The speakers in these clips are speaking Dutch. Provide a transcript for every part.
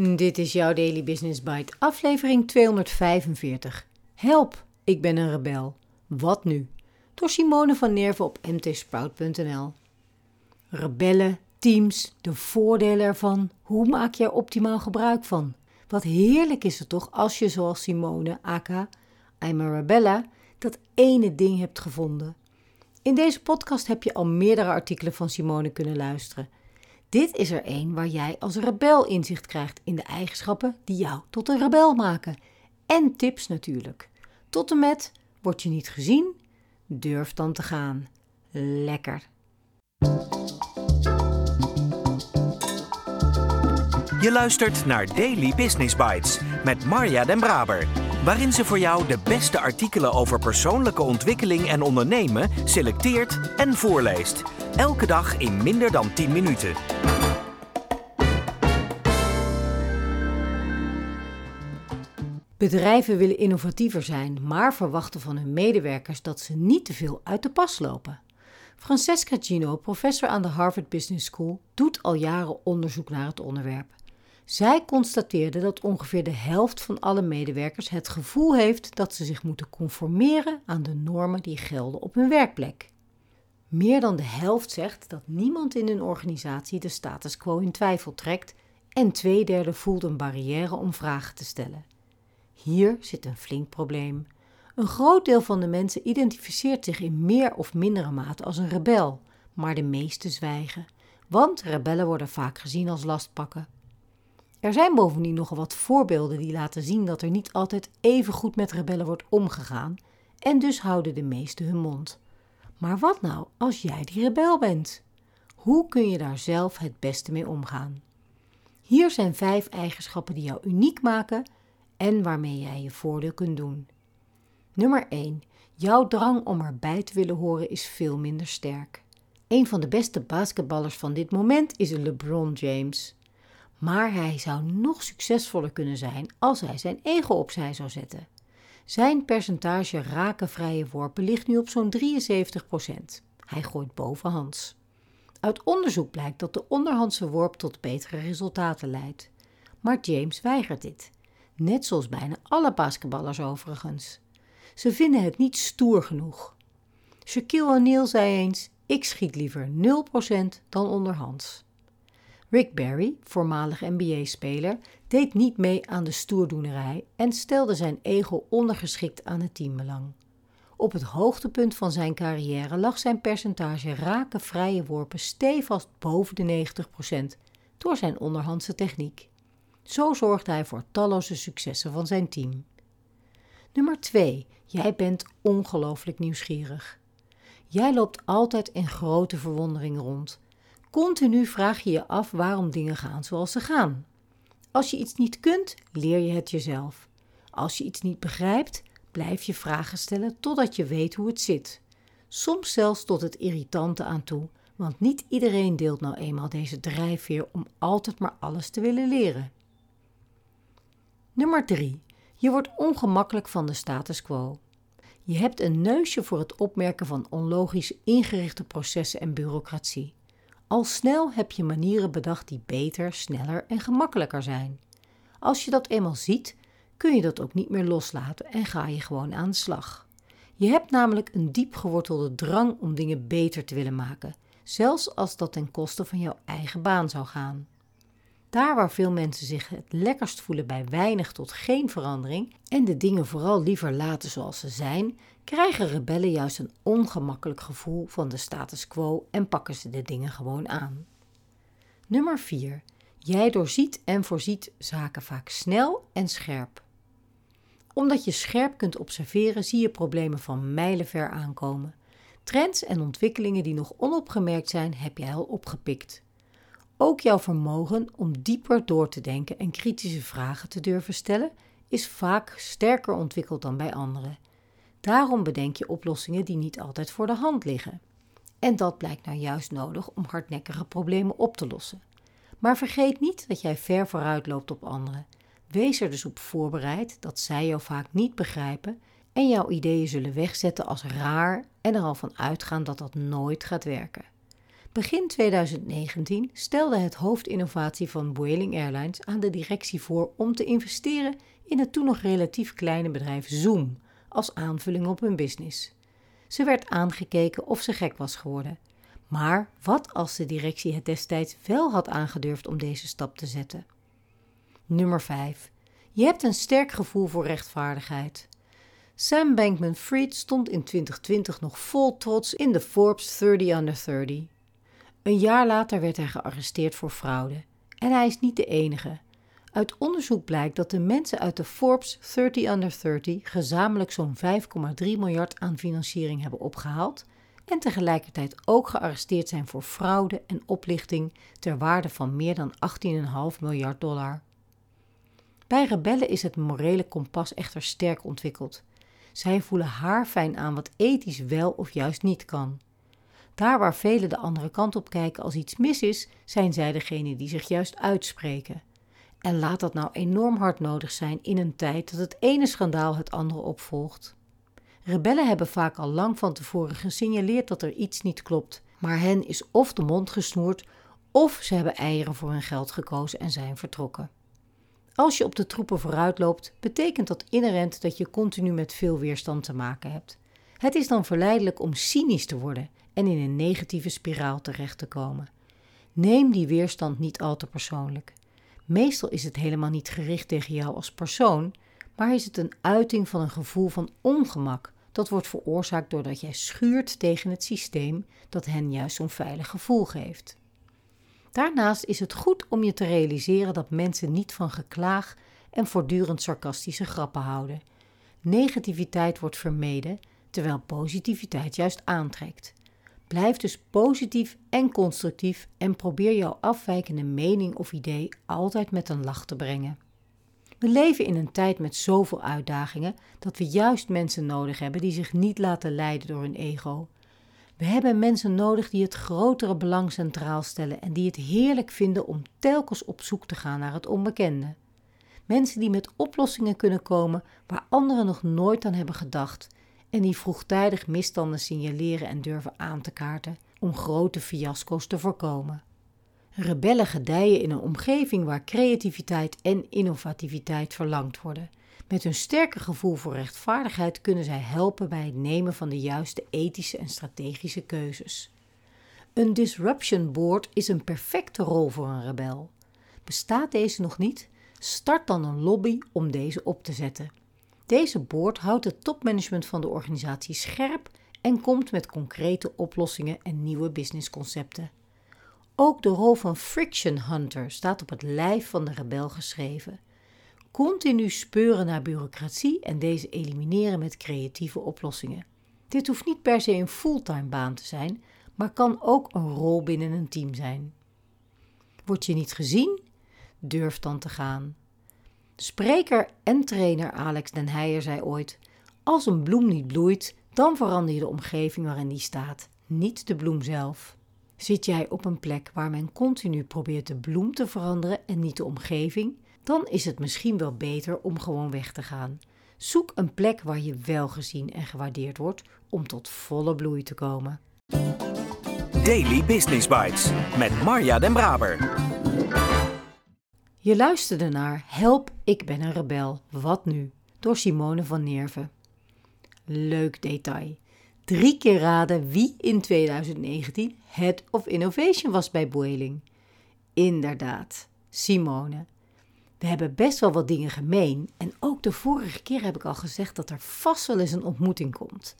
Dit is jouw Daily Business Bite, aflevering 245. Help, ik ben een rebel. Wat nu? Door Simone van Nerven op mtsprout.nl. Rebellen, teams, de voordelen ervan. Hoe maak je er optimaal gebruik van? Wat heerlijk is het toch als je zoals Simone, aka I'm a Rebella, dat ene ding hebt gevonden. In deze podcast heb je al meerdere artikelen van Simone kunnen luisteren. Dit is er één waar jij als rebel inzicht krijgt in de eigenschappen die jou tot een rebel maken. En tips natuurlijk. Tot en met, word je niet gezien? Durf dan te gaan. Lekker. Je luistert naar Daily Business Bites met Marja Den Braber, waarin ze voor jou de beste artikelen over persoonlijke ontwikkeling en ondernemen selecteert en voorleest. Elke dag in minder dan 10 minuten. Bedrijven willen innovatiever zijn, maar verwachten van hun medewerkers dat ze niet te veel uit de pas lopen. Francesca Gino, professor aan de Harvard Business School, doet al jaren onderzoek naar het onderwerp. Zij constateerde dat ongeveer de helft van alle medewerkers het gevoel heeft dat ze zich moeten conformeren aan de normen die gelden op hun werkplek. Meer dan de helft zegt dat niemand in hun organisatie de status quo in twijfel trekt en twee derde voelt een barrière om vragen te stellen. Hier zit een flink probleem. Een groot deel van de mensen identificeert zich in meer of mindere mate als een rebel, maar de meeste zwijgen, want rebellen worden vaak gezien als lastpakken. Er zijn bovendien nogal wat voorbeelden die laten zien dat er niet altijd even goed met rebellen wordt omgegaan, en dus houden de meesten hun mond. Maar wat nou als jij die rebel bent? Hoe kun je daar zelf het beste mee omgaan? Hier zijn vijf eigenschappen die jou uniek maken en waarmee jij je voordeel kunt doen. Nummer 1. Jouw drang om erbij te willen horen is veel minder sterk. Een van de beste basketballers van dit moment is LeBron James. Maar hij zou nog succesvoller kunnen zijn als hij zijn ego opzij zou zetten. Zijn percentage rakenvrije worpen ligt nu op zo'n 73%. Hij gooit bovenhands. Uit onderzoek blijkt dat de onderhandse worp tot betere resultaten leidt. Maar James weigert dit. Net zoals bijna alle basketballers overigens. Ze vinden het niet stoer genoeg. Shaquille O'Neal zei eens: Ik schiet liever 0% dan onderhands. Rick Barry, voormalig NBA-speler, deed niet mee aan de stoerdoenerij en stelde zijn ego ondergeschikt aan het teambelang. Op het hoogtepunt van zijn carrière lag zijn percentage rake vrije worpen stevast boven de 90% door zijn onderhandse techniek. Zo zorgde hij voor talloze successen van zijn team. Nummer 2. Jij bent ongelooflijk nieuwsgierig. Jij loopt altijd in grote verwondering rond. Continu vraag je je af waarom dingen gaan zoals ze gaan. Als je iets niet kunt, leer je het jezelf. Als je iets niet begrijpt, blijf je vragen stellen totdat je weet hoe het zit. Soms zelfs tot het irritante aan toe, want niet iedereen deelt nou eenmaal deze drijfveer om altijd maar alles te willen leren. Nummer 3. Je wordt ongemakkelijk van de status quo. Je hebt een neusje voor het opmerken van onlogisch ingerichte processen en bureaucratie. Al snel heb je manieren bedacht die beter, sneller en gemakkelijker zijn. Als je dat eenmaal ziet, kun je dat ook niet meer loslaten en ga je gewoon aan de slag. Je hebt namelijk een diep gewortelde drang om dingen beter te willen maken, zelfs als dat ten koste van jouw eigen baan zou gaan. Daar waar veel mensen zich het lekkerst voelen bij weinig tot geen verandering en de dingen vooral liever laten zoals ze zijn, krijgen rebellen juist een ongemakkelijk gevoel van de status quo en pakken ze de dingen gewoon aan. Nummer 4. Jij doorziet en voorziet zaken vaak snel en scherp. Omdat je scherp kunt observeren, zie je problemen van mijlenver aankomen. Trends en ontwikkelingen die nog onopgemerkt zijn, heb jij al opgepikt. Ook jouw vermogen om dieper door te denken en kritische vragen te durven stellen is vaak sterker ontwikkeld dan bij anderen. Daarom bedenk je oplossingen die niet altijd voor de hand liggen. En dat blijkt nou juist nodig om hardnekkige problemen op te lossen. Maar vergeet niet dat jij ver vooruit loopt op anderen. Wees er dus op voorbereid dat zij jou vaak niet begrijpen en jouw ideeën zullen wegzetten als raar en er al van uitgaan dat dat nooit gaat werken. Begin 2019 stelde het hoofdinnovatie van Vueling Airlines aan de directie voor om te investeren in het toen nog relatief kleine bedrijf Zoom als aanvulling op hun business. Ze werd aangekeken of ze gek was geworden. Maar wat als de directie het destijds wel had aangedurfd om deze stap te zetten? Nummer 5. Je hebt een sterk gevoel voor rechtvaardigheid. Sam Bankman-Fried stond in 2020 nog vol trots in de Forbes 30 Under 30. Een jaar later werd hij gearresteerd voor fraude. En hij is niet de enige. Uit onderzoek blijkt dat de mensen uit de Forbes 30 Under 30 gezamenlijk zo'n 5,3 miljard aan financiering hebben opgehaald en tegelijkertijd ook gearresteerd zijn voor fraude en oplichting ter waarde van meer dan 18,5 miljard dollar. Bij rebellen is het morele kompas echter sterk ontwikkeld. Zij voelen haarfijn aan wat ethisch wel of juist niet kan. Daar waar velen de andere kant op kijken als iets mis is, zijn zij degene die zich juist uitspreken. En laat dat nou enorm hard nodig zijn in een tijd dat het ene schandaal het andere opvolgt. Rebellen hebben vaak al lang van tevoren gesignaleerd dat er iets niet klopt, maar hen is of de mond gesnoerd of ze hebben eieren voor hun geld gekozen en zijn vertrokken. Als je op de troepen vooruit loopt, betekent dat inherent dat je continu met veel weerstand te maken hebt. Het is dan verleidelijk om cynisch te worden en in een negatieve spiraal terecht te komen. Neem die weerstand niet al te persoonlijk. Meestal is het helemaal niet gericht tegen jou als persoon, maar is het een uiting van een gevoel van ongemak dat wordt veroorzaakt doordat jij schuurt tegen het systeem dat hen juist zo'n veilig gevoel geeft. Daarnaast is het goed om je te realiseren dat mensen niet van geklaag en voortdurend sarcastische grappen houden. Negativiteit wordt vermeden, terwijl positiviteit juist aantrekt. Blijf dus positief en constructief en probeer jouw afwijkende mening of idee altijd met een lach te brengen. We leven in een tijd met zoveel uitdagingen dat we juist mensen nodig hebben die zich niet laten leiden door hun ego. We hebben mensen nodig die het grotere belang centraal stellen en die het heerlijk vinden om telkens op zoek te gaan naar het onbekende. Mensen die met oplossingen kunnen komen waar anderen nog nooit aan hebben gedacht en die vroegtijdig misstanden signaleren en durven aan te kaarten om grote fiasco's te voorkomen. Rebellen gedijen in een omgeving waar creativiteit en innovativiteit verlangd worden. Met hun sterke gevoel voor rechtvaardigheid kunnen zij helpen bij het nemen van de juiste ethische en strategische keuzes. Een disruption board is een perfecte rol voor een rebel. Bestaat deze nog niet? Start dan een lobby om deze op te zetten. Deze board houdt het topmanagement van de organisatie scherp en komt met concrete oplossingen en nieuwe businessconcepten. Ook de rol van friction hunter staat op het lijf van de rebel geschreven. Continu speuren naar bureaucratie en deze elimineren met creatieve oplossingen. Dit hoeft niet per se een fulltime baan te zijn, maar kan ook een rol binnen een team zijn. Word je niet gezien? Durf dan te gaan. Spreker en trainer Alex Den Heijer zei ooit: Als een bloem niet bloeit, dan verander je de omgeving waarin die staat, niet de bloem zelf. Zit jij op een plek waar men continu probeert de bloem te veranderen en niet de omgeving, dan is het misschien wel beter om gewoon weg te gaan. Zoek een plek waar je wel gezien en gewaardeerd wordt om tot volle bloei te komen. Daily Business Bites met Marja Den Braber. Je luisterde naar Help, ik ben een rebel. Wat nu? Door Simone van Nerven. Leuk detail. Drie keer raden wie in 2019 Head of Innovation was bij Boeing. Inderdaad, Simone. We hebben best wel wat dingen gemeen en ook de vorige keer heb ik al gezegd dat er vast wel eens een ontmoeting komt.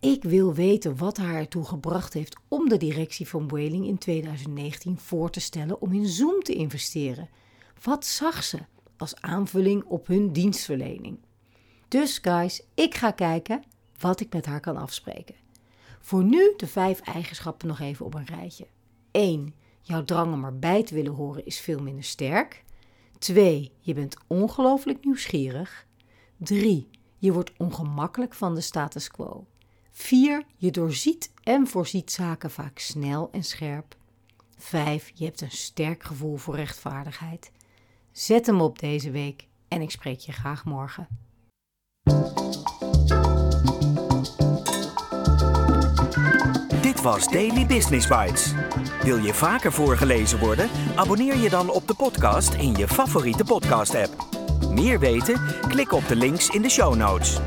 Ik wil weten wat haar ertoe gebracht heeft om de directie van Boeing in 2019 voor te stellen om in Zoom te investeren. Wat zag ze als aanvulling op hun dienstverlening? Dus guys, ik ga kijken wat ik met haar kan afspreken. Voor nu de vijf eigenschappen nog even op een rijtje. 1. Jouw drang om erbij te willen horen is veel minder sterk. 2. Je bent ongelooflijk nieuwsgierig. 3. Je wordt ongemakkelijk van de status quo. 4. Je doorziet en voorziet zaken vaak snel en scherp. 5. Je hebt een sterk gevoel voor rechtvaardigheid. Zet hem op deze week en ik spreek je graag morgen. Dit was Daily Business Bites. Wil je vaker voorgelezen worden? Abonneer je dan op de podcast in je favoriete podcast-app. Meer weten? Klik op de links in de show notes.